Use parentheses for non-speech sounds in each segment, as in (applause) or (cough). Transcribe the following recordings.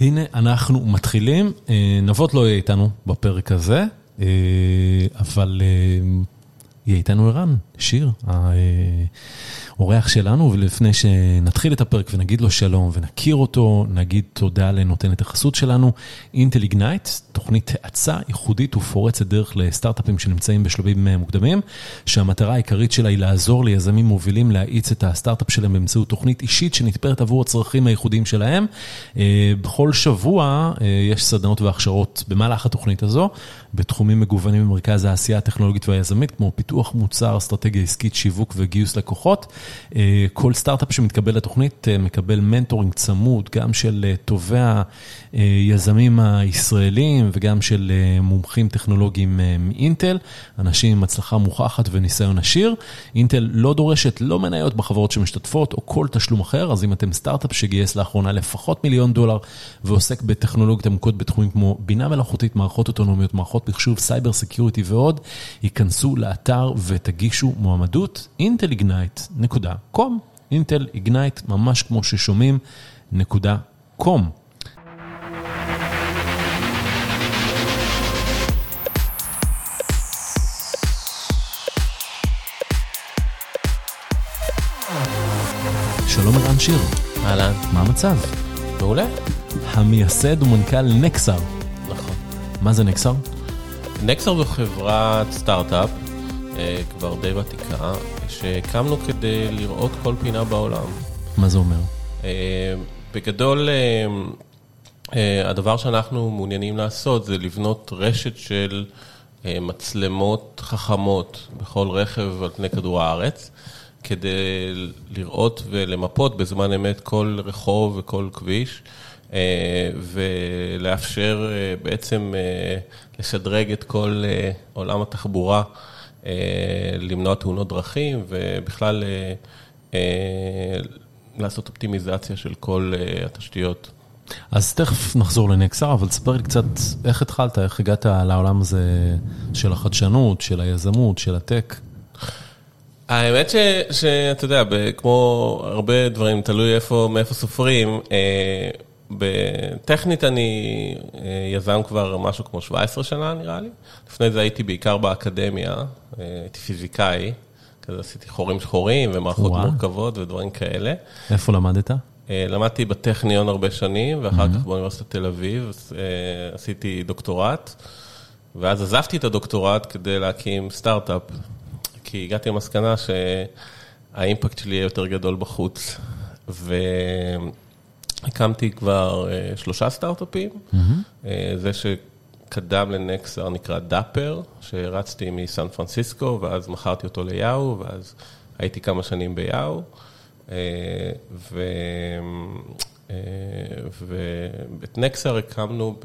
הנה אנחנו מתחילים, נבות לא יהיה איתנו בפרק הזה, אבל יהיה איתנו ערן, שיר, האורח שלנו, ולפני שנתחיל את הפרק ונגיד לו שלום ונכיר אותו, נגיד תודה לנותנת החסות שלנו, אינטל איגנייט, תוכנית האצה ייחודית ופורצת דרך לסטארט-אפים שנמצאים בשלבים מוקדמים, שהמטרה העיקרית שלה היא לעזור ליזמים מובילים להאיץ את הסטארט-אפ שלהם באמצעות תוכנית אישית שנתפרת עבור הצרכים הייחודיים שלהם. בכל שבוע יש סדנות והכשרות במהלך התוכנית הזו, בתחומים מגוונים במרכז העשייה הטכנולוגית והיזמית, כמו פיתוח מוצר, אסטרטגיה עסקית, שיווק וגיוס לקוחות. כל סטארט-אפ שמתקבל לתוכנית מקבל mentoring צמוד, גם של טובי היזמים הישראלים וגם של מומחים טכנולוגיים מאינטל, אנשים עם הצלחה מוכחת וניסיון עשיר. אינטל לא דורשת לא מניות בחברות שמשתתפות או כל תשלום אחר, אז אם אתם סטארט-אפ שגייס לאחרונה לפחות מיליון דולר ועוסק בטכנולוגיות עמוקות בתחומים כמו בינה מלאכותית, מערכות אוטונומיות, מערכות מחשוב, cyber security ועוד, היכנסו לאתר ותגישו מועמדות, intelignite.com, אינטל ממש כמו ששומעים, נקודה קום. שיר. אהלן. מה המצב? מעולה. המייסד ומנכ"ל נקסר. נכון. מה זה נקסר? נקסר זו חברת סטארט-אפ, כבר די ותיקה, שהקמנו כדי לראות כל פינה בעולם. מה זה אומר? בגדול, הדבר שאנחנו מעוניינים לעשות זה לבנות רשת של מצלמות חכמות בכל רכב על פני כדור הארץ, כדי לראות ולמפות בזמן אמת כל רחוב וכל כביש. ולאפשר בעצם לשדרג את כל עולם התחבורה, למנוע תאונות דרכים ובכלל לעשות אופטימיזציה של כל התשתיות. אז תכף נחזור לנקסר, אבל תספר לי קצת איך התחלת, איך הגעת לעולם הזה של החדשנות, של היזמות, של הטק. האמת שאתה יודע, כמו הרבה דברים, תלוי מאיפה סופרים. בטכנית אני יזם כבר משהו כמו 17 שנה נראה לי, לפני זה הייתי בעיקר באקדמיה, הייתי פיזיקאי, כזה עשיתי חורים שחורים ומערכות מורכבות ודברים כאלה. איפה למדת? למדתי בטכניון הרבה שנים, ואחר כך באוניברסיטת תל אביב עשיתי דוקטורט, ואז עזבתי את הדוקטורט כדי להקים סטארט-אפ, כי הגעתי למסקנה שהאימפקט שלי יהיה יותר גדול בחוץ. הקמתי כבר שלושה סטארט-אפים, זה שקדם לנקסר נקרא דאפר, שרצתי מסן פרנסיסקו, ואז מכרתי אותו ליאו, ואז הייתי כמה שנים ביאו, ואת נקסר הקמנו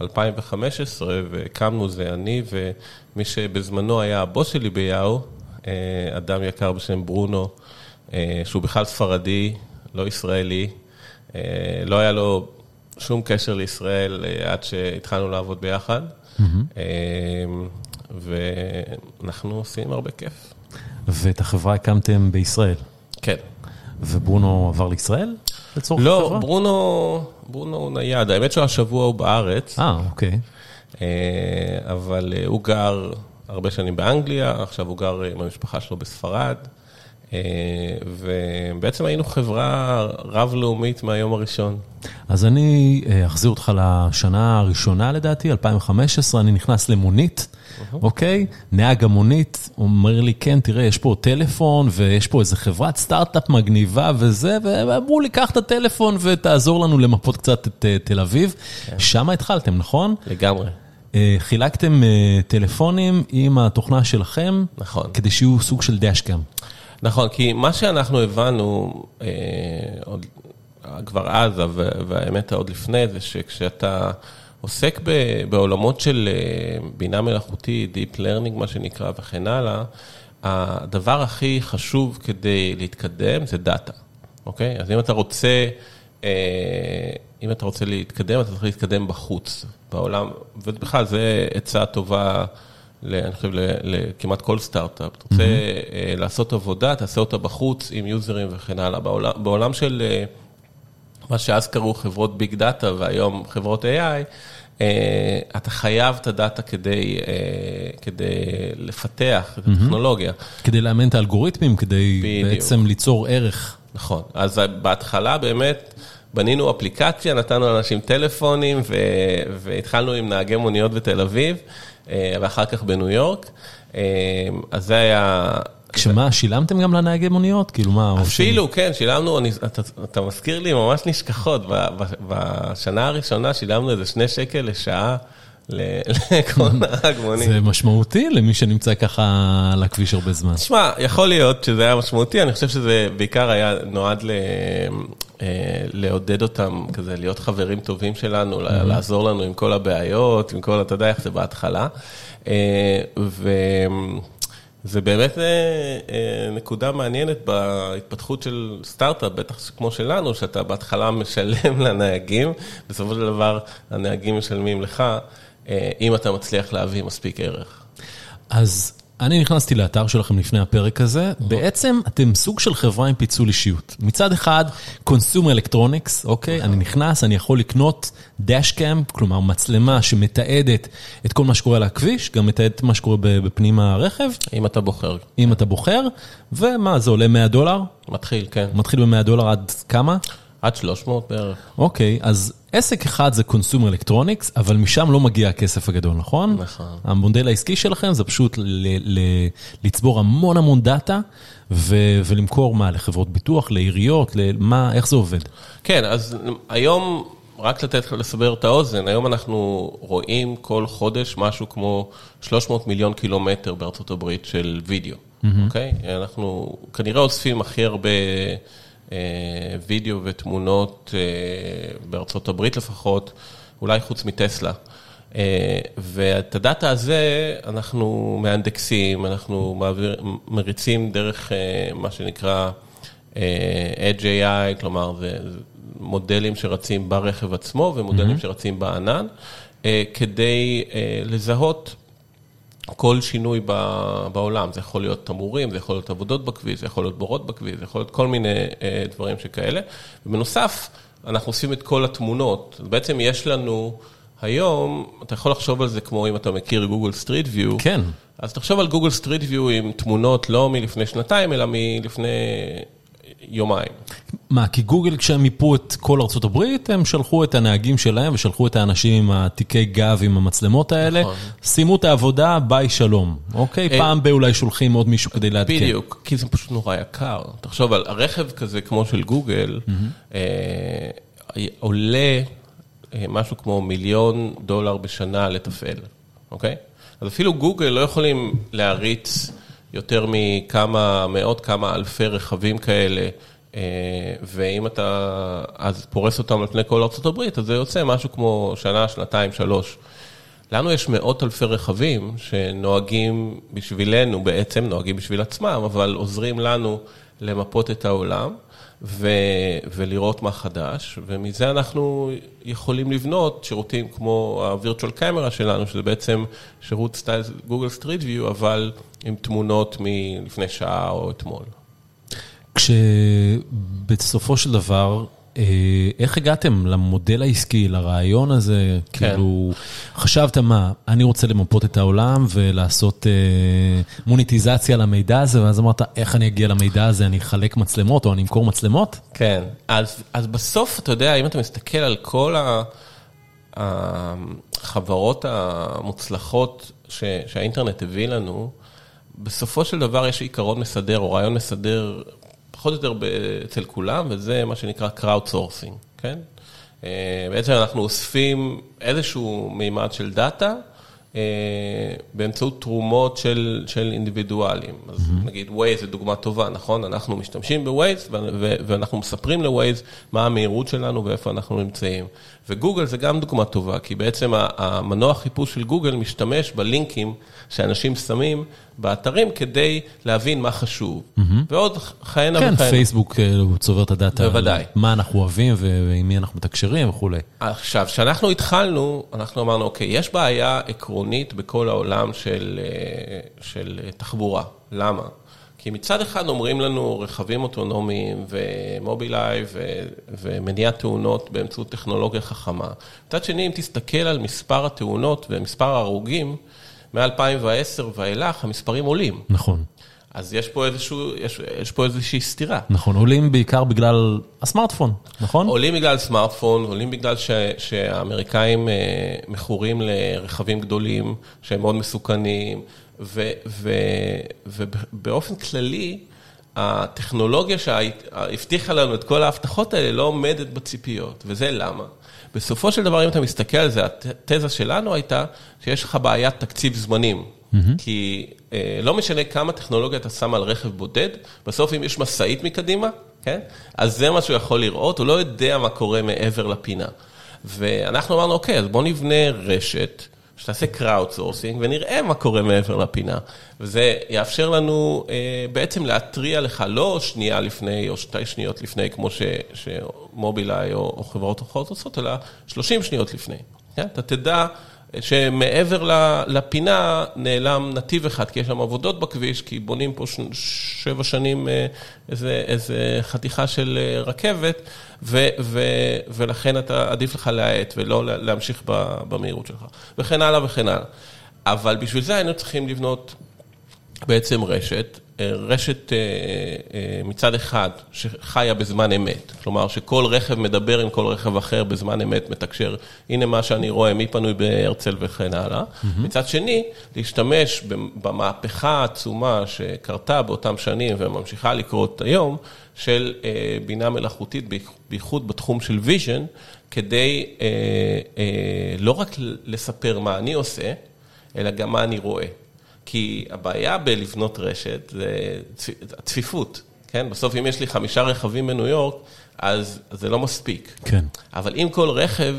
ב-2015, והקמנו זה אני ומי שבזמנו היה הבוס שלי ביאו, אדם יקר בשם ברונו, שהוא בכלל ספרדי, לא ישראלי. לא היה לו שום קשר לישראל עד שהתחלנו לעבוד ביחד, ואנחנו עושים הרבה כיף. ואת החברה הקמתם בישראל? כן. וברונו עבר לישראל לצורך החברה? לא, ברונו הוא נייד, האמת שהשבוע הוא בארץ. אה, אוקיי. אבל הוא גר הרבה שנים באנגליה, עכשיו הוא גר עם המשפחה שלו בספרד. ובעצם היינו חברה רב-לאומית מהיום הראשון. אז אני אחזיר אותך לשנה הראשונה לדעתי, 2015, אני נכנס למונית, אוקיי? נהג המונית אומר לי, כן, תראה, יש פה טלפון ויש פה איזה חברת סטארט-אפ מגניבה וזה, ואמרו לי, קח את הטלפון ותעזור לנו למפות קצת את תל אביב. שם התחלתם, נכון? לגמרי. חילקתם טלפונים עם התוכנה שלכם, נכון. כדי שיהיו סוג של דאשקאם. נכון, כי מה שאנחנו הבנו, עוד כבר אז, והאמת עוד לפני, זה שכשאתה עוסק בעולמות של בינה מלאכותית, Deep Learning, מה שנקרא, וכן הלאה, הדבר הכי חשוב כדי להתקדם זה דאטה, אוקיי? אז אם אתה רוצה, אם אתה רוצה להתקדם, אתה צריך להתקדם בחוץ, בעולם, ובכלל, זו עצה טובה. אני חושב, לכמעט כל סטארט-אפ. אתה רוצה לעשות עבודה, תעשה אותה בחוץ עם יוזרים וכן הלאה. בעולם של מה שאז קראו חברות ביג דאטה והיום חברות AI, אה, אתה חייב את הדאטה כדי, אה, כדי לפתח את הטכנולוגיה. כדי לאמן את האלגוריתמים, כדי בדיוק. בעצם ליצור ערך. נכון, אז בהתחלה באמת בנינו אפליקציה, נתנו לאנשים טלפונים ו- והתחלנו עם נהגי מוניות בתל אביב, אה, ואחר כך בניו יורק. אה, אז זה היה... כשמה, שילמתם גם לנהגי מוניות? כאילו מה? אפילו, כן, שילמנו, אני- אתה, אתה מזכיר לי ממש נשכחות, בשנה הראשונה שילמנו איזה שני שקל לשעה לכל (laughs) נהג מונית. זה משמעותי למי שנמצא ככה על הכביש הרבה זמן. תשמע, יכול להיות שזה היה משמעותי, אני חושב שזה בעיקר היה נועד ל... אה, לעודד אותם, כזה להיות חברים טובים שלנו, ל- לעזור לנו עם כל הבעיות, עם כל, אתה יודע איך זה בהתחלה. אה, וזה באמת אה, נקודה מעניינת בהתפתחות של סטארט-אפ, בטח כמו שלנו, שאתה בהתחלה משלם (laughs) לנהגים, בסופו של דבר הנהגים משלמים לך, אם אתה מצליח להביא מספיק ערך. אז אני נכנסתי לאתר שלכם לפני הפרק הזה, בעצם אתם סוג של חברה עם פיצול אישיות. מצד אחד, consumer electronics, אוקיי? אני נכנס, אני יכול לקנות dashcam, כלומר מצלמה שמתעדת את כל מה שקורה על הכביש, גם מתעדת מה שקורה בפנים הרכב, אם אתה בוחר. אם אתה בוחר, ומה, זה עולה 100 דולר? מתחיל, כן. מתחיל ב-100 דולר עד כמה? עד 300 בערך. אוקיי, אז עסק אחד זה consumer electronics, אבל משם לא מגיע הכסף הגדול, נכון? נכון. המודל העסקי שלכם זה פשוט ל- ל- לצבור המון המון דאטה, ו- ולמכור מה, לחברות ביטוח, לעיריות, למה, איך זה עובד? כן, אז היום, רק לתת לך לסבר את האוזן, היום אנחנו רואים כל חודש משהו כמו 300 מיליון קילומטר בארצות הברית של וידאו, אוקיי? אנחנו כנראה אוספים הכי הרבה וידאו ותמונות אה, בארצות הברית לפחות, אולי חוץ מטסלה. אה, ואת הדאטה הזה אנחנו מאנדקסים, אנחנו מעביר, מריצים דרך אה, מה שנקרא אה, Edge AI, כלומר זה מודלים שרצים ברכב עצמו ומודלים שרצים בענן, אה, כדי אה, לזהות כל שינוי בעולם. זה יכול להיות תמרורים, זה יכול להיות עבודות בכביש, זה יכול להיות בורות בכביש, זה יכול להיות כל מיני אה, דברים שכאלה. ובנוסף, אנחנו עושים את כל התמונות. בעצם יש לנו היום, אתה יכול לחשוב על זה כמו אם אתה מכיר גוגל סטריט ויו. כן. אז תחשוב על גוגל Street View עם תמונות לא מלפני שנתיים, אלא מלפני יומיים. מה, כי גוגל כשהם מיפו את כל ארצות הברית, הם שלחו את הנהגים שלהם ושלחו את האנשים עם התיקי גב עם המצלמות האלה, נכון. סיימו את העבודה, ביי שלום, אוקיי? אה, פעם באולי שולחים עוד מישהו כדי לעדכן. בדיוק, כי זה פשוט נורא יקר. תחשוב על הרכב כזה כמו של גוגל, אה, עולה אה, משהו כמו מיליון דולר בשנה לתפעל, אוקיי? אז אפילו גוגל לא יכולים להריץ יותר מכמה מאות, כמה אלפי רכבים כאלה. אה, ואם אתה אז פורס אותם על פני כל ארה"ב, אז זה יוצא משהו כמו שנה, שנתיים, שלוש. לנו יש מאות אלפי רכבים שנוהגים בשבילנו, בעצם נוהגים בשביל עצמם, אבל עוזרים לנו למפות את העולם ו- ולראות מה חדש, ומזה אנחנו יכולים לבנות שירותים כמו ה-Virtual Camera שלנו, שזה בעצם שירות סטייל Google Street View, אבל עם תמונות מלפני שעה או אתמול. כשבסופו של דבר, איך הגעתם למודל העסקי, לרעיון הזה? כן. כאילו, חשבת מה, אני רוצה למפות את העולם ולעשות אה, מוניטיזציה למידע הזה, ואז אמרת, איך אני אגיע למידע הזה, אני אחלק מצלמות או אני אמכור מצלמות? כן, אז, אז בסוף, אתה יודע, אם אתה מסתכל על כל החברות המוצלחות ש, שהאינטרנט הביא לנו, בסופו של דבר יש עיקרון מסדר או רעיון מסדר, פחות או יותר אצל כולם, וזה מה שנקרא crowd sourcing, כן? אה, בעצם אנחנו אוספים איזשהו מימד של דאטה, באמצעות תרומות של, של אינדיבידואלים. אז. נגיד Waze זה דוגמה טובה, נכון? אנחנו משתמשים ב-Waze ואנחנו מספרים ל-Waze מה המהירות שלנו ואיפה אנחנו נמצאים. וגוגל זה גם דוגמה טובה, כי בעצם המנוע חיפוש של גוגל משתמש בלינקים שאנשים שמים באתרים כדי להבין מה חשוב. Mm-hmm. ועוד כהנה כן, וכהנה. פייסבוק אה, צובר את הדאטה, בוודאי. מה אנחנו אוהבים ועם מי אנחנו מתקשרים וכולי. עכשיו, כשאנחנו התחלנו, אנחנו אמרנו, אוקיי, יש בעיה עקרונית בכל העולם של, אה, של תחבורה. למה? כי מצד אחד אומרים לנו רכבים אוטונומיים ומובילאיי ומניעת תאונות באמצעות טכנולוגיה חכמה. מצד שני, אם תסתכל על מספר התאונות ומספר ההרוגים, מ-2010 ואילך המספרים עולים. נכון. אז יש פה איזשהו, יש, יש פה איזושהי סתירה. נכון, עולים בעיקר בגלל הסמארטפון, נכון? עולים בגלל סמארטפון, עולים בגלל ש, שהאמריקאים אה, מכורים לרכבים גדולים, שהם מאוד מסוכנים, ו, ו, ובאופן כללי, הטכנולוגיה שהבטיחה לנו את כל ההבטחות האלה לא עומדת בציפיות, וזה למה? בסופו של דבר, אם אתה מסתכל על זה, התזה שלנו הייתה שיש לך בעיית תקציב זמנים. Mm-hmm. כי אה, לא משנה כמה טכנולוגיה אתה שם על רכב בודד, בסוף אם יש משאית מקדימה, כן? אז זה מה שהוא יכול לראות, הוא לא יודע מה קורה מעבר לפינה. ואנחנו אמרנו, אוקיי, אז בואו נבנה רשת. שתעשה crowd sourcing ונראה מה קורה מעבר לפינה. וזה יאפשר לנו אה, בעצם להתריע לך לא שנייה לפני או שתי שניות לפני, כמו ש, שמובילאיי או, או חברות אחרות עושות, אלא 30 שניות לפני. כן? אתה תדע שמעבר לפינה נעלם נתיב אחד, כי יש שם עבודות בכביש, כי בונים פה. שבע שנים אה, איזה, חתיכה של אה, רכבת, ולכן אתה, עדיף לך להאט ולא להמשיך במהירות שלך, וכן הלאה וכן הלאה. אבל בשביל זה היינו צריכים לבנות בעצם רשת, רשת אה, אה, מצד אחד שחיה בזמן אמת, כלומר שכל רכב מדבר עם כל רכב אחר בזמן אמת, מתקשר, הנה מה שאני רואה, מי פנוי בהרצל וכן הלאה. מצד שני, להשתמש במהפכה העצומה שקרתה באותם שנים וממשיכה לקרות היום, של בינה מלאכותית, בייחוד בתחום של vision, כדי לא רק לספר מה אני עושה, אלא גם מה אני רואה. כי הבעיה בלבנות רשת זה הצפיפות, כן? בסוף אם יש לי חמישה רכבים בניו יורק, אז זה לא מספיק. כן. אבל אם כל רכב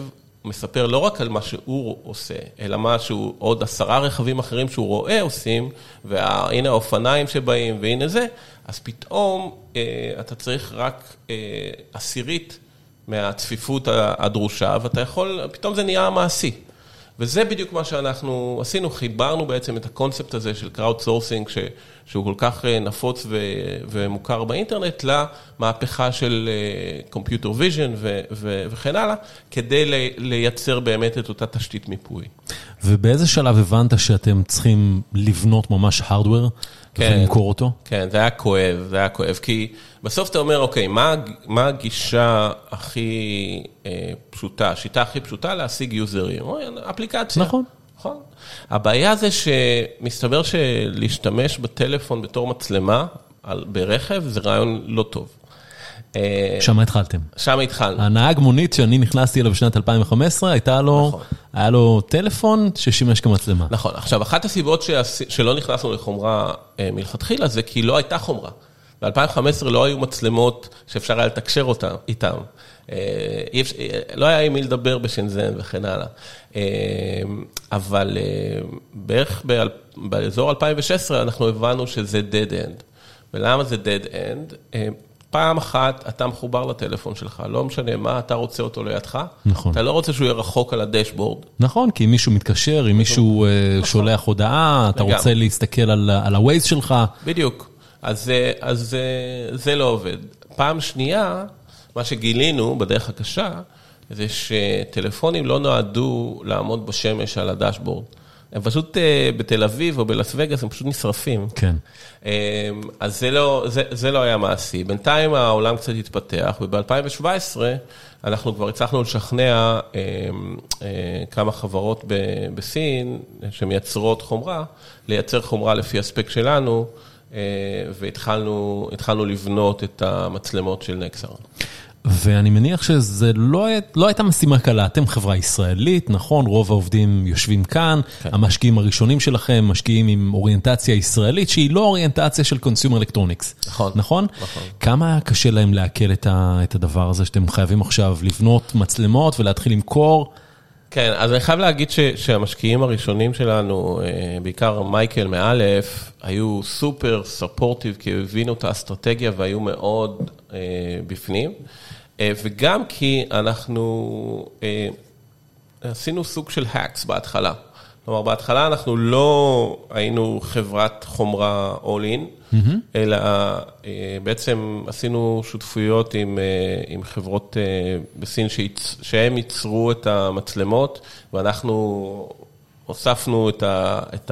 מספר לא רק על מה שהוא עושה, אלא מה שהוא עוד עשרה רכבים אחרים שהוא רואה עושים, והנה האופניים שבאים, והנה זה, אז פתאום אה, אתה צריך רק אה, עשירית מהצפיפות הדרושה, ואתה יכול, פתאום זה נהיה מעשי. וזה בדיוק מה שאנחנו עשינו, חיברנו בעצם את הקונספט הזה של crowd sourcing, ש, שהוא כל כך אה, נפוץ ומוכר באינטרנט, למהפכה של uh, computer vision וכן הלאה, כדי לייצר באמת את אותה תשתית מיפוי. ובאיזה שלב הבנת שאתם צריכים לבנות ממש hardware כן, ולמכור אותו? כן, זה היה כואב, זה היה כואב, כי בסוף אתה אומר, אוקיי, מה, מה הגישה הכי אה, פשוטה, השיטה הכי פשוטה להשיג יוזרים? או אפליקציה. נכון. נכון. הבעיה זה שמסתבר שלהשתמש בטלפון בתור מצלמה על, ברכב זה רעיון לא טוב. אה, שם התחלתם. שם התחלנו. הנהג מונית שאני נכנסתי אליו בשנת 2015, הייתה לו, נכון. היה לו טלפון ששימש כמצלמה. נכון. עכשיו, אחת הסיבות שלא נכנסנו לחומרה אה, מלכתחילה זה כי לא הייתה חומרה. ב-2015 לא היו מצלמות שאפשר היה לתקשר אותם, איתם. אה, לא היה עם מי לדבר בשנזן וכן הלאה. אבל בערך באזור 2016 אנחנו הבנו שזה dead end. ולמה זה dead end? פעם אחת אתה מחובר לטלפון שלך, לא משנה מה, אתה רוצה אותו לידך. נכון. אתה לא רוצה שהוא יהיה רחוק על הדשבורד. נכון, כי אם מישהו מתקשר, אם מישהו אה, נכון. שולח הודעה, אתה רוצה להסתכל על ה-Waze שלך. בדיוק. אז, אז זה לא עובד. פעם שנייה, מה שגילינו בדרך הקשה, זה שטלפונים לא נועדו לעמוד בשמש על הדשבורד. הם פשוט אה, בתל אביב או בלאס וגאס, הם פשוט נשרפים. כן. אה, אז זה לא, זה, זה לא היה מעשי. בינתיים העולם קצת התפתח, וב-2017 אנחנו כבר הצלחנו לשכנע אה, כמה חברות בסין שמייצרות חומרה, לייצר חומרה לפי הספק שלנו, והתחלנו לבנות את המצלמות של נקסר. ואני מניח שזה לא, לא הייתה משימה קלה, אתם חברה ישראלית, נכון, רוב העובדים יושבים כאן, כן. המשקיעים הראשונים שלכם משקיעים עם אוריינטציה ישראלית, שהיא לא אוריינטציה של consumer electronics. נכון. נכון? נכון. כמה היה קשה להם לעכל את הדבר הזה, שאתם חייבים עכשיו לבנות מצלמות ולהתחיל למכור? כן, אז אני חייב להגיד ש, שהמשקיעים הראשונים שלנו, אה, בעיקר מייקל מאלף, היו סופר ספורטיב, כי הבינו את האסטרטגיה והיו מאוד אה, בפנים. אה, וגם כי אנחנו אה, עשינו סוג של האקס בהתחלה. כלומר, בהתחלה אנחנו לא היינו חברת חומרה all in, אלא אה, בעצם עשינו שותפויות עם, אה, עם חברות אה, בסין שיצ... שהם ייצרו את המצלמות, ואנחנו הוספנו את, ה, את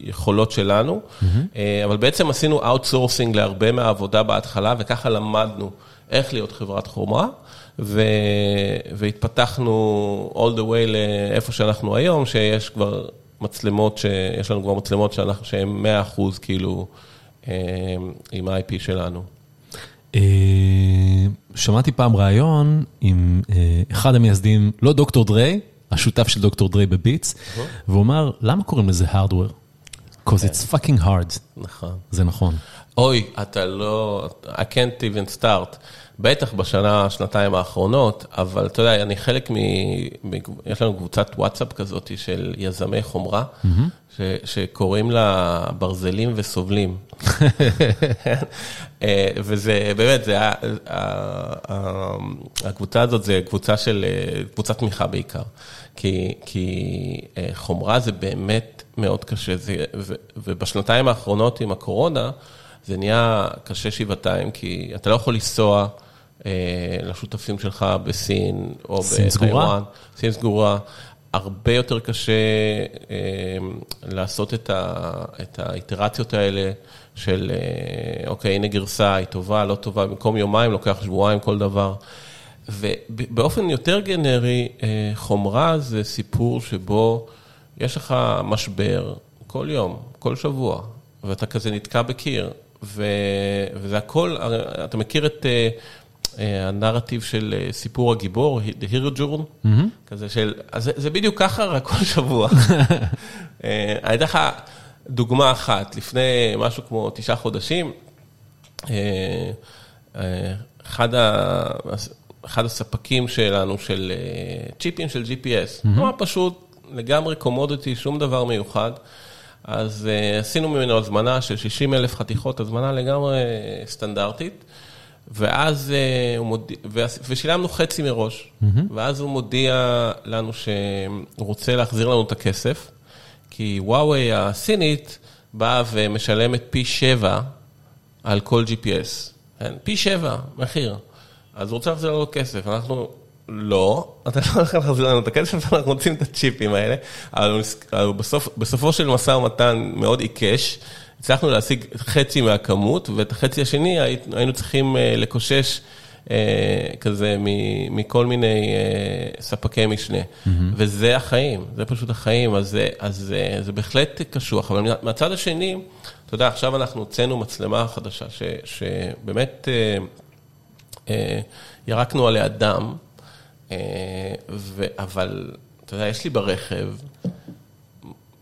היכולות שלנו, אבל בעצם עשינו outsourcing להרבה מהעבודה בהתחלה, וככה למדנו איך להיות חברת חומרה. ו... והתפתחנו all the way לאיפה שאנחנו היום, שיש כבר מצלמות, שיש לנו כבר מצלמות שאנחנו, שהן 100% כאילו אה, עם ה-IP שלנו. אה, שמעתי פעם ראיון עם אה, אחד המייסדים, לא דוקטור דריי, השותף של דוקטור דריי בביטס, והוא אמר, למה קוראים לזה hardware? Because it's fucking hard. נכון. זה נכון. אוי, אתה לא, I can't even start. בטח בשנה, שנתיים האחרונות, אבל אתה יודע, אני חלק מ... יש לנו קבוצת וואטסאפ כזאת של יזמי חומרה, ש... שקוראים לה ברזלים וסובלים. (laughs) אה, וזה באמת, זה, הקבוצה הזאת זה קבוצה של, קבוצת תמיכה בעיקר. כי, כי אה, חומרה זה באמת מאוד קשה, זה, ו, ובשנתיים האחרונות עם הקורונה, זה נהיה קשה שבעתיים, כי אתה לא יכול לנסוע אה, לשותפים שלך בסין או בטיוואן. סין סגורה. הרבה יותר קשה אה, לעשות את, ה, את האיטרציות האלה של, אה, אוקיי, הנה גרסה, היא טובה, לא טובה, במקום יומיים לוקח שבועיים כל דבר. ובאופן יותר גנרי, אה, חומרה זה סיפור שבו יש לך משבר כל יום, כל שבוע, ואתה כזה נתקע בקיר, ו, וזה הכל, אתה מכיר את הנרטיב של uh, סיפור הגיבור, The Hero Journal, mm-hmm. כזה של, אז זה, זה בדיוק ככה, רק כל שבוע. uh, (laughs) אני אתן לך דוגמה אחת, לפני משהו כמו תשעה חודשים, אחד ה... אחד הספקים שלנו של צ'יפים של GPS, mm-hmm. נורא פשוט, לגמרי קומודיטי, שום דבר מיוחד. אז uh, עשינו ממנו הזמנה של 60 אלף חתיכות, הזמנה לגמרי סטנדרטית, ואז uh, הוא מודיע, ושילמנו חצי מראש. ואז הוא מודיע לנו שהוא רוצה להחזיר לנו את הכסף, כי וואווי הסינית באה ומשלמת פי שבע על כל GPS, כן? פי שבע מחיר. אז הוא רוצה להחזיר לנו כסף, אנחנו לא, אתה לא הולך להחזיר לנו את הכסף, (laughs) אנחנו רוצים את הצ'יפים האלה, אבל בסופו של משא ומתן מאוד עיקש, הצלחנו להשיג חצי מהכמות, ואת החצי השני היינו צריכים אה, לקושש אה, כזה מכל מיני אה, ספקי משנה. וזה החיים, זה פשוט החיים, אז, זה, אז זה בהחלט קשוח. אבל מהצד השני, אתה יודע, עכשיו אנחנו הוצאנו מצלמה חדשה, ש, שבאמת ירקנו עליה דם. ו, אבל, אתה יודע, יש לי ברכב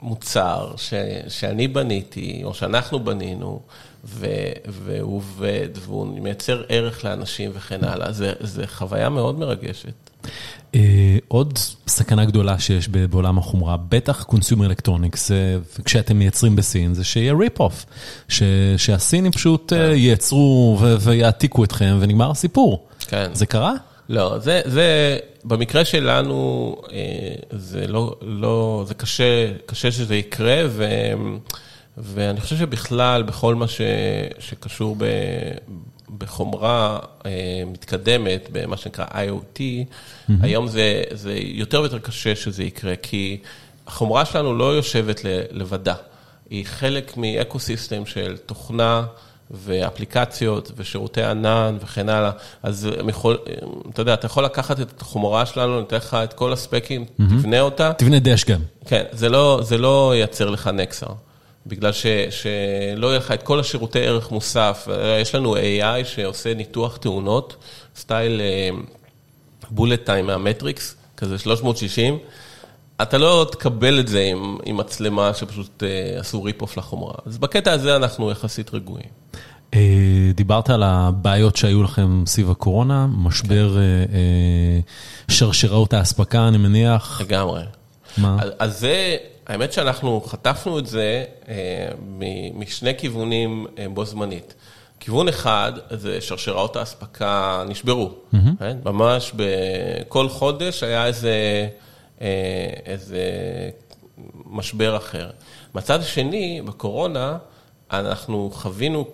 מוצר ש, שאני בניתי, או שאנחנו בנינו, ו, והוא עובד, והוא מייצר ערך לאנשים וכן הלאה. זו חוויה מאוד מרגשת. Uh, עוד סכנה גדולה שיש בעולם החומרה, בטח consumer electronics, כשאתם מייצרים בסין, זה שיהיה rip off, שהסינים פשוט uh, ייצרו ויעתיקו אתכם ונגמר הסיפור. כן. זה קרה? לא, זה, זה, במקרה שלנו, אה, זה לא, לא, זה קשה, קשה שזה יקרה, ו, ואני חושב שבכלל, בכל מה ש, שקשור ב, בחומרה אה, מתקדמת, במה שנקרא IoT, mm-hmm. היום זה, זה יותר ויותר קשה שזה יקרה, כי החומרה שלנו לא יושבת לבדה, היא חלק מאקו-סיסטם של תוכנה, ואפליקציות ושירותי ענן וכן הלאה, אז יכול, אתה יודע, אתה יכול לקחת את החומרה שלנו, ניתן לך את כל הספקים, mm-hmm. תבנה אותה. תבנה דש גם. כן, זה לא, זה לא ייצר לך נקסר, בגלל ש, שלא יהיה לך את כל השירותי ערך מוסף. יש לנו AI שעושה ניתוח תאונות, סטייל bullet time מהמטריקס, כזה 360. אתה לא תקבל את זה עם, עם מצלמה שפשוט uh, עשו rip-off לחומרה. אז בקטע הזה אנחנו יחסית רגועים. Uh, דיברת על הבעיות שהיו לכם סביב הקורונה, משבר כן. uh, שרשראות האספקה, אני מניח. לגמרי. מה? אז, זה, האמת שאנחנו חטפנו את זה משני כיוונים בו זמנית. כיוון אחד, זה שרשראות האספקה נשברו. Mm-hmm. ממש בכל חודש היה איזה... איזה משבר אחר. מצד שני, בקורונה, אנחנו חווינו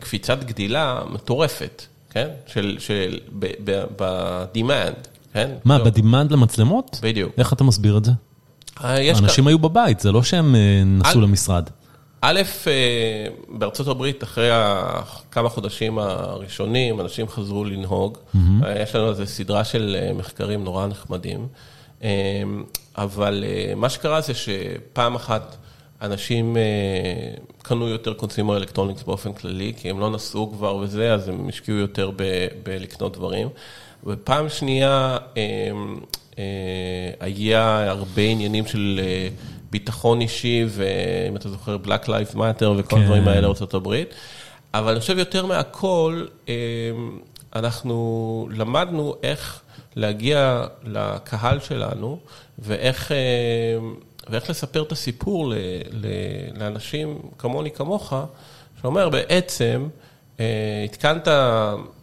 קפיצת גדילה מטורפת, כן? של, של, ב-demand, כן? מה, ב-demand למצלמות? בדיוק. איך אתה מסביר את זה? אנשים היו בבית, זה לא שהם נסעו למשרד. א', בארצות הברית, אחרי כמה חודשים הראשונים, אנשים חזרו לנהוג. יש לנו איזו סדרה של מחקרים נורא נחמדים. אבל מה שקרה זה שפעם אחת אנשים קנו יותר קונסימר אלקטרוניקס באופן כללי, כי הם לא נסעו כבר וזה, אז הם השקיעו יותר בלקנות דברים. ופעם שנייה, היה הרבה עניינים של ביטחון אישי, ואם אתה זוכר, Black Lives Matter וכל הדברים האלה בארה"ב. אבל אני חושב יותר מהכל, אנחנו למדנו איך להגיע לקהל שלנו, ואיך, ואיך לספר את הסיפור לאנשים כמוני, כמוך, שאומר בעצם, התקנת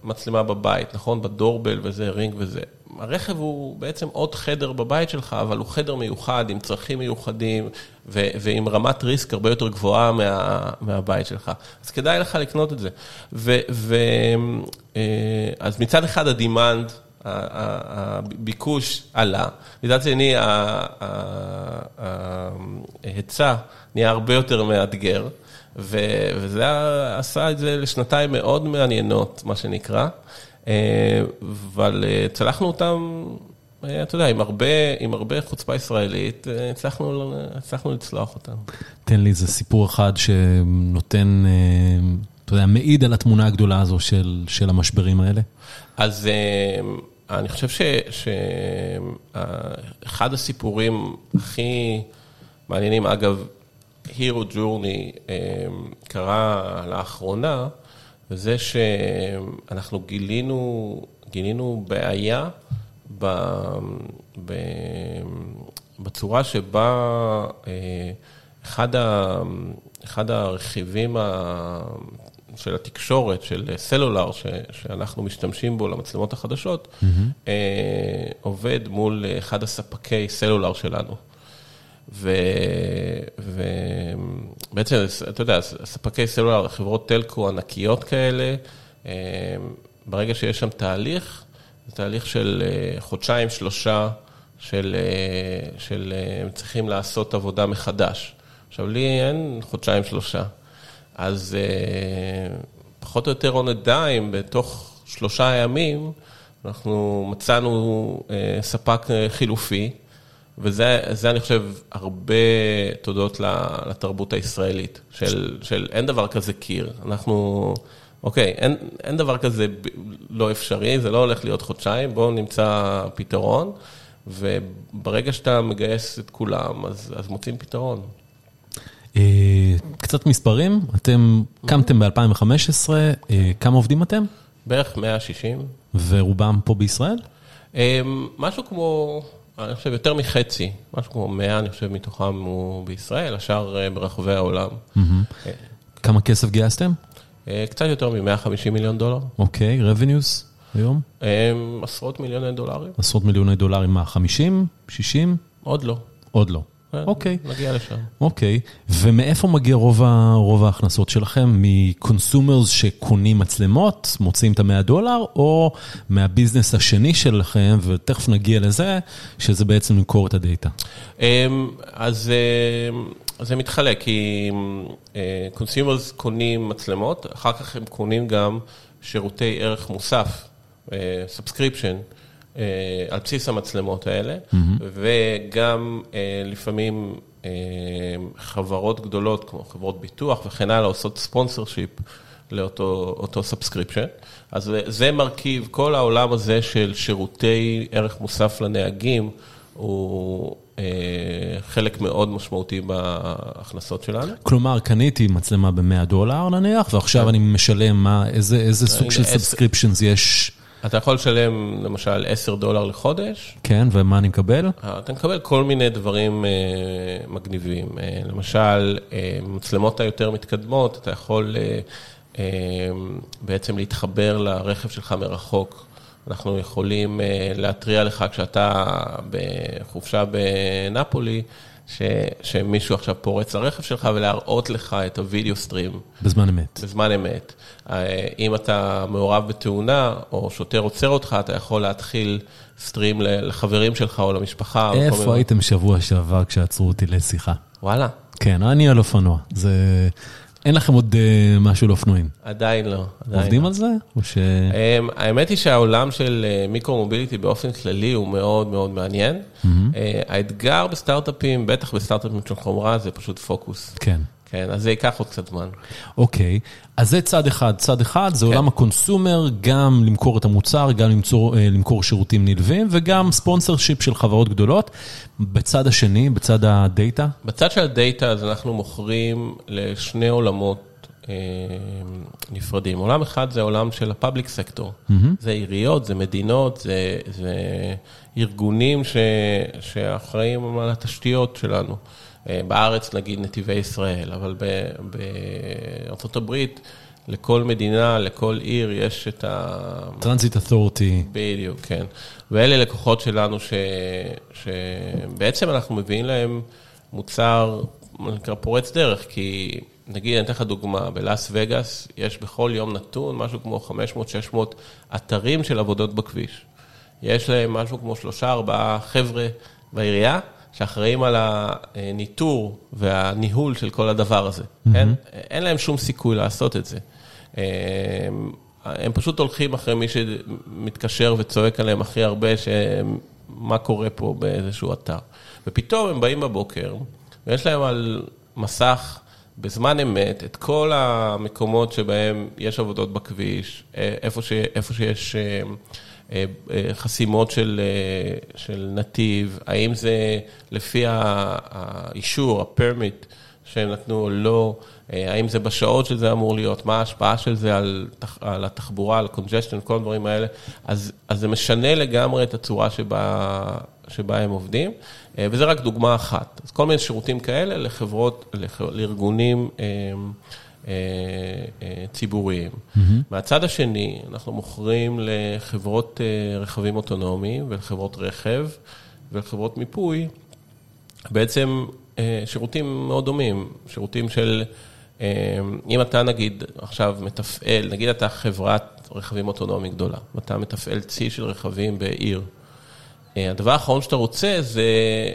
מצלמה בבית, נכון? בדורבל וזה, רינג וזה. הרכב הוא בעצם עוד חדר בבית שלך, אבל הוא חדר מיוחד, עם צרכים מיוחדים, ועם רמת ריסק הרבה יותר גבוהה מה, מהבית שלך. אז כדאי לך לקנות את זה. ו, ו, אז מצד אחד הדימנד, הביקוש עלה, מצד שני ההיצע נהיה הרבה יותר מאתגר, וזה עשה את זה לשנתיים מאוד מעניינות, מה שנקרא. אבל צלחנו אותם, אתה יודע, עם הרבה, עם הרבה חוצפה ישראלית, הצלחנו, הצלחנו לצלוח אותם. תן לי איזה סיפור אחד שנותן, אתה יודע, מעיד על התמונה הגדולה הזו של, של המשברים האלה. אז אני חושב שאחד הסיפורים הכי מעניינים, אגב, Hero Journey קרה לאחרונה, וזה שאנחנו גילינו, גילינו בעיה ב, ב, בצורה שבה אחד, ה, אחד הרכיבים של התקשורת, של סלולר, ש, שאנחנו משתמשים בו למצלמות החדשות, mm-hmm. עובד מול אחד הספקי סלולר שלנו. ובעצם, אתה יודע, ספקי סלולר, חברות טלקו ענקיות כאלה, ברגע שיש שם תהליך, זה תהליך של חודשיים, שלושה, של, של הם צריכים לעשות עבודה מחדש. עכשיו, לי אין חודשיים, שלושה. אז פחות או יותר on a dime, בתוך שלושה ימים, אנחנו מצאנו ספק חילופי. וזה, אני חושב, הרבה תודות לתרבות הישראלית, של, של אין דבר כזה קיר. אנחנו, אוקיי, אין, אין דבר כזה לא אפשרי, זה לא הולך להיות חודשיים, בואו נמצא פתרון, וברגע שאתה מגייס את כולם, אז, אז מוצאים פתרון. קצת מספרים, אתם קמתם ב-2015, כמה עובדים אתם? בערך 160. ורובם פה בישראל? משהו כמו... אני חושב יותר מחצי, משהו כמו 100, אני חושב, מתוכם הוא בישראל, השאר ברחבי העולם. כמה כסף גייסתם? קצת יותר מ-150 מיליון דולר. אוקיי, revenues היום? עשרות מיליוני דולרים. עשרות מיליוני דולרים, מה, 50? 60? עוד לא. עוד לא. אוקיי. נגיע לשם. אוקיי, ומאיפה מגיע רוב ההכנסות שלכם? מקונסומרס שקונים מצלמות, מוצאים את המאה דולר, או מהביזנס השני שלכם, ותכף נגיע לזה, שזה בעצם למכור את הדאטה? אז זה מתחלק, כי consumers קונים מצלמות, אחר כך הם קונים גם שירותי ערך מוסף, subscription. על בסיס המצלמות האלה. וגם לפעמים חברות גדולות, כמו חברות ביטוח וכן הלאה, עושות sponsorship לאותו subscription. אז זה מרכיב, כל העולם הזה של שירותי ערך מוסף לנהגים, הוא חלק מאוד משמעותי בהכנסות שלנו. כלומר, קניתי מצלמה ב-100 דולר נניח, ועכשיו אני משלם מה, איזה סוג של subscriptions יש? אתה יכול לשלם למשל 10 דולר לחודש. כן, ומה אני מקבל? אתה מקבל כל מיני דברים מגניבים. למשל, מצלמות היותר מתקדמות, אתה יכול בעצם להתחבר לרכב שלך מרחוק אנחנו יכולים להתריע לך כשאתה בחופשה בנפולי, שמישהו עכשיו פורץ לרכב שלך ולהראות לך את הוידאו סטרים. בזמן אמת. בזמן אמת. אם אתה מעורב בתאונה, או שוטר עוצר אותך, אתה יכול להתחיל סטרים לחברים שלך או למשפחה. איפה הייתם שבוע שעבר כשעצרו אותי לשיחה? וואלה. כן, אני על אופנוע. זה... אין לכם עוד uh, משהו לאופנועים? עדיין לא. עדיין עובדים לא. על זה? או ש... Um, האמת היא שהעולם של uh, מיקרו-מוביליטי באופן כללי הוא מאוד מאוד מעניין. Mm-hmm. האתגר בסטארט-אפים, בטח בסטארט-אפים של חומרה, זה פשוט פוקוס. כן. כן, אז זה ייקח עוד קצת זמן. אוקיי, אז זה צד אחד. צד אחד זה כן. עולם הקונסומר, גם למכור את המוצר, גם למצוא, למכור שירותים נלווים, וגם ספונסר שיפ של חברות גדולות. בצד השני, בצד הדאטה? בצד של הדאטה, אז אנחנו מוכרים לשני עולמות אה, נפרדים. עולם אחד זה עולם של ה public sector. Mm-hmm. זה עיריות, זה מדינות, זה, זה ארגונים ש, שאחראים על התשתיות שלנו. בארץ נגיד נתיבי ישראל, אבל בארה"ב לכל מדינה, לכל עיר יש את ה... transit authority. בדיוק, כן. ואלה לקוחות שלנו ש... שבעצם אנחנו מביאים להם מוצר, נקרא פורץ דרך, כי נגיד, אני אתן לך דוגמה, בלאס וגאס יש בכל יום נתון משהו כמו 500-600 אתרים של עבודות בכביש. יש להם משהו כמו שלושה, ארבעה חבר'ה בעירייה. שאחראים על הניטור והניהול של כל הדבר הזה. כן? אין להם שום סיכוי לעשות את זה. הם פשוט הולכים אחרי מי שמתקשר וצועק עליהם הכי הרבה, שמה קורה פה באיזשהו אתר. ופתאום הם באים בבוקר, ויש להם על מסך בזמן אמת את כל המקומות שבהם יש עבודות בכביש, איפה, ש, איפה שיש אה, אה, חסימות של, אה, של נתיב, האם זה לפי האישור, הפרמיט שהם נתנו או לא, האם זה בשעות שזה אמור להיות, מה ההשפעה של זה על, על התחבורה, על congestion, כל הדברים האלה, אז, אז זה משנה לגמרי את הצורה שבה, שבה הם עובדים, וזה רק דוגמה אחת. אז כל מיני שירותים כאלה לחברות, לארגונים. אה, אה, ציבוריים. Mm-hmm. מהצד השני, אנחנו מוכרים לחברות אה, רכבים אוטונומיים ולחברות רכב ולחברות מיפוי, בעצם שירותים מאוד דומים, שירותים של, אם אתה נגיד עכשיו מתפעל, נגיד אתה חברת רכבים אוטונומיים גדולה, ואתה מתפעל צי של רכבים בעיר. הדבר האחרון שאתה רוצה זה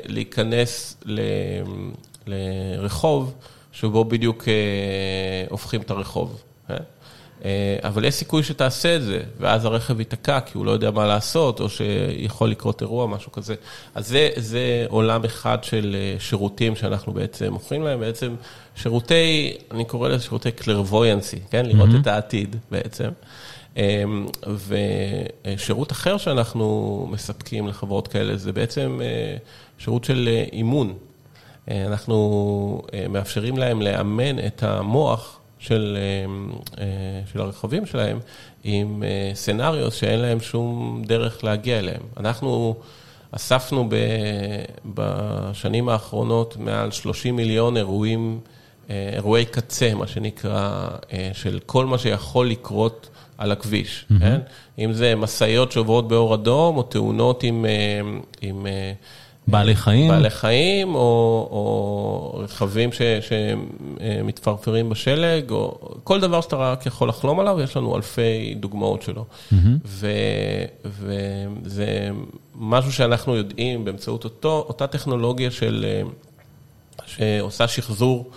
להיכנס לרחוב שבו בדיוק אה, הופכים את הרחוב. אה? אה, אבל יש סיכוי שתעשה את זה, ואז הרכב ייתקע כי הוא לא יודע מה לעשות, או שיכול לקרות אירוע, משהו כזה. אז זה, זה עולם אחד של שירותים שאנחנו בעצם מוכרים להם, בעצם שירותי, אני קורא לזה שירותי קלרבויאנסי, כן? לראות mm-hmm. את העתיד בעצם. ושירות אחר שאנחנו מספקים לחברות כאלה, זה בעצם שירות של אימון. אה, אנחנו אה, מאפשרים להם לאמן את המוח של, אה, של הרכבים שלהם עם סצנריוס שאין להם שום דרך להגיע אליהם. אנחנו אספנו בשנים האחרונות מעל 30 מיליון אירועים, אירועי קצה, מה שנקרא, של כל מה שיכול לקרות על הכביש, mm-hmm. כן? אם זה משאיות שעוברות באור אדום, או תאונות עם... עם בעלי חיים? בעלי חיים, או, או רכבים ש, שמתפרפרים בשלג, או כל דבר שאתה רק יכול לחלום עליו, יש לנו אלפי דוגמאות שלו. Mm-hmm. ו, וזה משהו שאנחנו יודעים באמצעות אותו, אותה טכנולוגיה של, שעושה שחזור.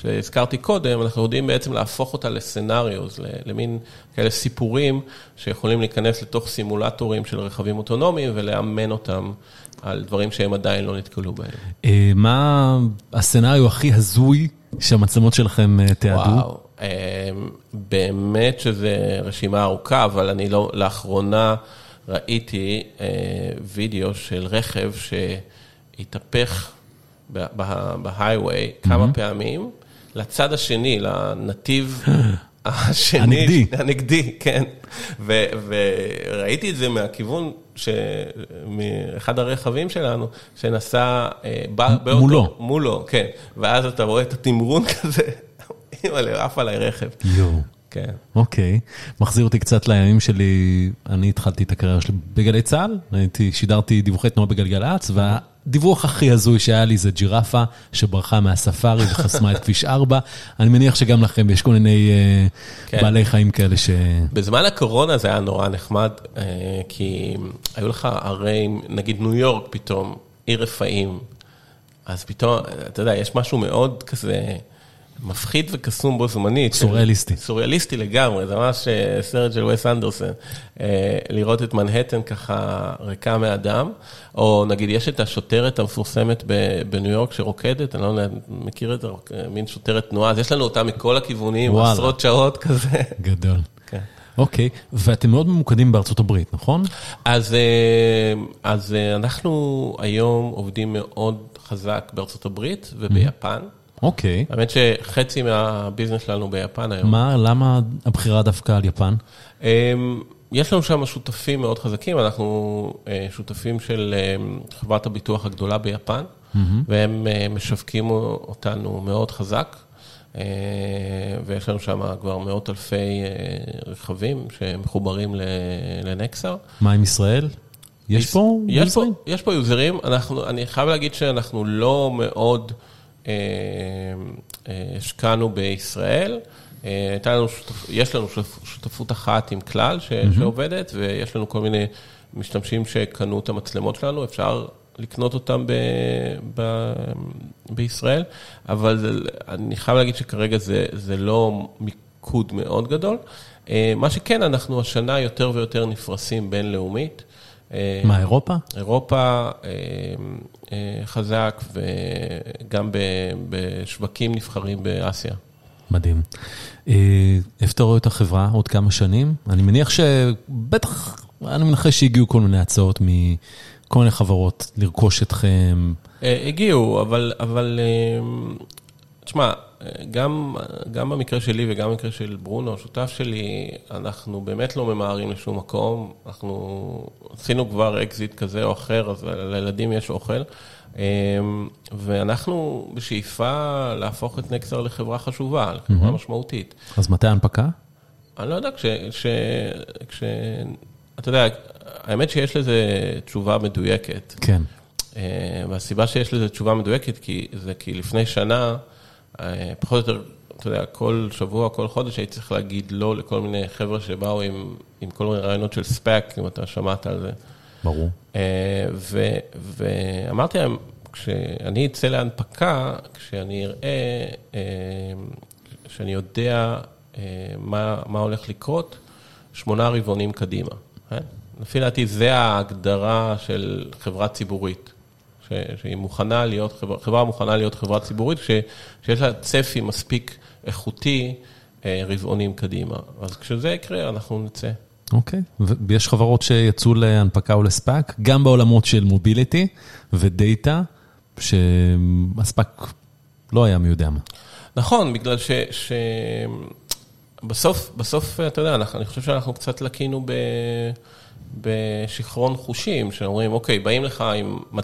שהזכרתי קודם, אנחנו יודעים בעצם להפוך אותה לסצנריוז, למין כאלה סיפורים שיכולים להיכנס לתוך סימולטורים של רכבים אוטונומיים ולאמן אותם על דברים שהם עדיין לא נתקלו בהם. אה, מה הסצנריו הכי הזוי שהמצלמות שלכם אה, תיעדו? וואו, אה, באמת שזה רשימה ארוכה, אבל אני לא, לאחרונה ראיתי וידאו של רכב שהתהפך בהיי-ווי כמה פעמים. לצד השני, לנתיב (laughs) השני. הנגדי. הנגדי, כן. וראיתי את זה מהכיוון, מאחד הרכבים שלנו, שנסע... אה, מולו. מולו, כן. ואז אתה רואה את התמרון (laughs) כזה, אימא'לה, עף עליי רכב. יואו. כן. אוקיי. מחזיר אותי קצת לימים שלי, אני התחלתי את הקריירה שלי בגלי צה"ל, הייתי, שידרתי דיווחי תנועה בגלגלצ, והדיווח הכי הזוי שהיה לי זה ג'ירפה שברחה מהספארי וחסמה את כביש 4. אני מניח שגם לכם יש כל מיני אה, כן. בעלי חיים כאלה ש... בזמן הקורונה זה היה נורא נחמד, אה, כי היו לך ערי, נגיד ניו יורק פתאום, עיר רפאים, אז פתאום, אתה יודע, יש משהו מאוד כזה מפחיד וקסום בו זמנית. סוריאליסטי. סוריאליסטי לגמרי, זה ממש אה, סרט של וס אנדרסון. אה, לראות את מנהטן ככה ריקה מאדם, או נגיד יש את השוטרת המפורסמת בניו יורק שרוקדת, אני לא יודע, מכיר את זה, אה, מין שוטרת תנועה, אז יש לנו אותה מכל הכיוונים, וואלה. עשרות שעות כזה. גדול. כן. אוקיי, ואתם מאוד ממוקדים בארצות הברית, נכון? אז, אז אנחנו היום עובדים מאוד חזק בארצות הברית וביפן. אוקיי. האמת שחצי מהביזנס שלנו ביפן היום. מה, למה הבחירה דווקא על יפן? אמ, יש לנו שם שותפים מאוד חזקים, אנחנו אה, שותפים של אה, חברת הביטוח הגדולה ביפן, והם אה, משווקים אותנו מאוד חזק, ויש לנו שם כבר מאות אלפי רכבים שמחוברים לנקסר. מה עם ישראל? יש פה יש פה, יוזרים? יש פה יוזרים, אנחנו, אני חייב להגיד שאנחנו לא מאוד השקענו בישראל. אה, הייתה לנו שותפ, יש לנו שותפ, שותפות אחת עם כלל ש, mm-hmm. שעובדת, ויש לנו כל מיני משתמשים שקנו את המצלמות שלנו, אפשר לקנות אותם ב, ב, בישראל, אבל אני חייב להגיד שכרגע זה, זה לא מיקוד מאוד גדול. אה, מה שכן, אנחנו השנה יותר ויותר נפרסים בינלאומית. אה, מה, אירופה? אירופה אה, אה, חזק וגם בשווקים נבחרים באסיה. מדהים. איפה אתה רואה את החברה עוד כמה שנים? אני מניח שבטח, אני מנחש שהגיעו כל מיני הצעות מכל מיני חברות לרכוש אתכם. הגיעו, אבל, אבל תשמע, גם, גם במקרה שלי וגם במקרה של ברונו, השותף שלי, אנחנו באמת לא ממהרים לשום מקום. אנחנו עשינו כבר אקזיט כזה או אחר, אז לילדים יש אוכל. אה, ואנחנו בשאיפה להפוך את נקסר לחברה חשובה, לחברה משמעותית. אז מתי ההנפקה? אני לא יודע, כש... כש, כש אתה יודע, האמת שיש לזה תשובה מדויקת. כן. אה, והסיבה שיש לזה תשובה מדויקת, כי זה כי לפני שנה, פחות או יותר, אתה יודע, כל שבוע, כל חודש הייתי צריך להגיד לא לכל מיני חבר'ה שבאו עם, עם כל מיני רעיונות של ספאק, אם אתה שמעת על זה. ברור. אה, ו, ואמרתי להם, כשאני אצא להנפקה, כשאני אראה, אה, שאני יודע אה, מה, מה הולך לקרות, שמונה רבעונים קדימה. לפי דעתי, זה ההגדרה של חברה ציבורית. ש, שהיא מוכנה להיות, חברה, חברה מוכנה להיות חברה ציבורית, ש, שיש לה צפי מספיק איכותי אה, רבעונים קדימה. אז כשזה יקרה, אנחנו נצא. אוקיי, ויש חברות שיצאו להנפקה או לספאק, גם בעולמות של מוביליטי ודאטה, שהספאק לא היה מי יודע מה. נכון, בגלל ש... ש... בסוף, בסוף, אתה יודע, אני חושב שאנחנו קצת לקינו ב... בשיכרון חושים, שאומרים, אוקיי, באים לך עם 200-300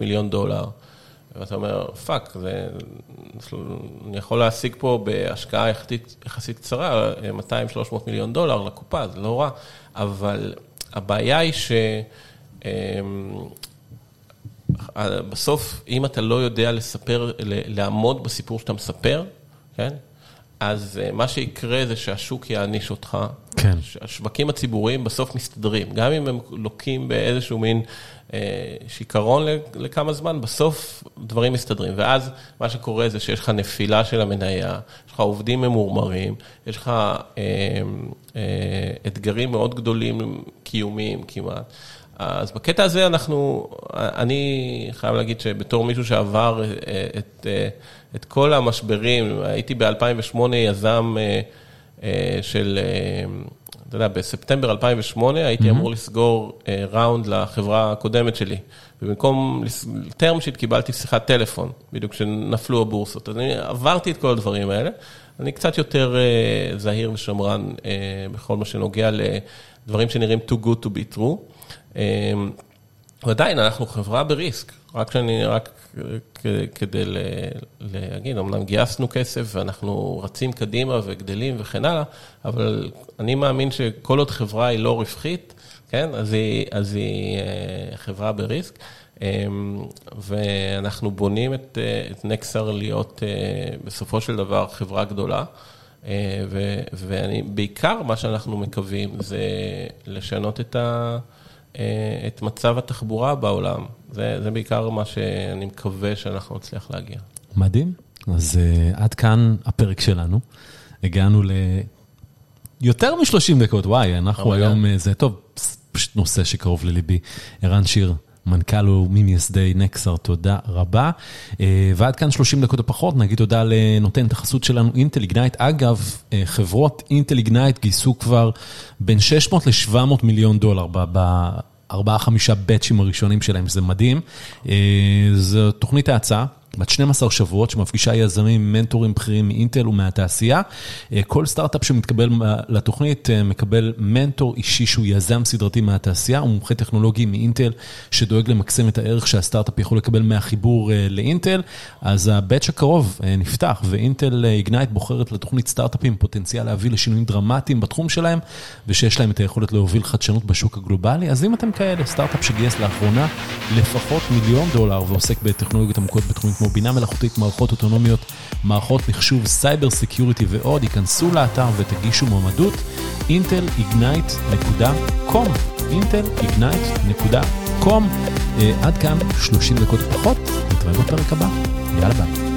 מיליון דולר, ואתה אומר, fuck, זה, אני יכול להשיג פה בהשקעה יחסית, יחסית קצרה 200-300 מיליון דולר לקופה, זה לא רע, אבל הבעיה היא ש... אמ, בסוף, אם אתה לא יודע לספר, לעמוד בסיפור שאתה מספר, כן? אז מה שיקרה זה שהשוק יעניש אותך. כן. השווקים הציבוריים בסוף מסתדרים. גם אם הם לוקים באיזשהו מין אה, שיכרון לכמה זמן, בסוף דברים מסתדרים. ואז מה שקורה זה שיש לך נפילה של המניה, יש לך עובדים ממורמרים, יש לך אה, אה, אתגרים מאוד גדולים, קיומיים כמעט. אז בקטע הזה אנחנו, אני חייב להגיד שבתור מישהו שעבר את, את כל המשברים, הייתי ב-2008 יזם של, אתה יודע, בספטמבר 2008 הייתי mm-hmm. אמור לסגור ראונד לחברה הקודמת שלי, ובמקום term sheet קיבלתי שיחת טלפון, בדיוק כשנפלו הבורסות. אז אני עברתי את כל הדברים האלה, אני קצת יותר זהיר ושמרן בכל מה שנוגע לדברים שנראים too good to be true. ועדיין, אנחנו חברה בריסק. רק שאני, רק כדי להגיד, אמנם גייסנו כסף ואנחנו רצים קדימה וגדלים וכן הלאה, אבל אני מאמין שכל עוד חברה היא לא רווחית, כן, אז היא, אז היא אה, חברה בריסק. אמ, ואנחנו בונים את, אה, את נקסר להיות אה, בסופו של דבר חברה גדולה. ובעיקר מה שאנחנו מקווים זה לשנות את, ה, את מצב התחבורה בעולם. זה, זה בעיקר מה שאני מקווה שאנחנו נצליח להגיע. מדהים. אז uh, עד כאן הפרק שלנו. הגענו ליותר מ-30 דקות, וואי, אנחנו היום, uh, זה טוב, פשוט נושא שקרוב לליבי. ערן שיר, מנכ"ל וממייסדי נקסר, תודה רבה. אה, ועד כאן 30 דקות או פחות, נגיד תודה לנותן את החסות שלנו, אינטל איגנייט. אגב, חברות אינטל איגנייט גייסו כבר בין 600 ל-700 מיליון דולר ארבעה, חמישה באצ'ים הראשונים שלהם, זה מדהים. אה, זו תוכנית ההצעה. בת 12 שבועות שמפגישה יזמים, מנטורים בכירים מאינטל ומהתעשייה. אה, כל סטארט-אפ שמתקבל לתוכנית אה, מקבל מנטור אישי שהוא יזם סדרתי מהתעשייה, הוא מומחה טכנולוגי מאינטל שדואג למקסם את הערך שהסטארט-אפ יכול לקבל מהחיבור אה, לאינטל. אז ה batch הקרוב נפתח ואינטל איגנייט בוחרת לתוכנית סטארט-אפים פוטנציאל להביא לשינויים דרמטיים בתחום שלהם ושיש להם את היכולת להוביל חדשנות בשוק הגלובלי. אז אם אתם כאלה, סטארט-אפ שגייס לאחרונה לפחות מיליון דולר ועוסק בטכנולוגיות עמוקות בתחומים כמו בינה מלאכותית, מערכות אוטונומיות, מערכות מחשוב, cyber security ועוד, היכנסו לאתר ותגישו מועמדות, intelignite.com, intelignite.com. עד כאן 30 דקות פחות, נתראה בפרק הבא, יאללה ביי.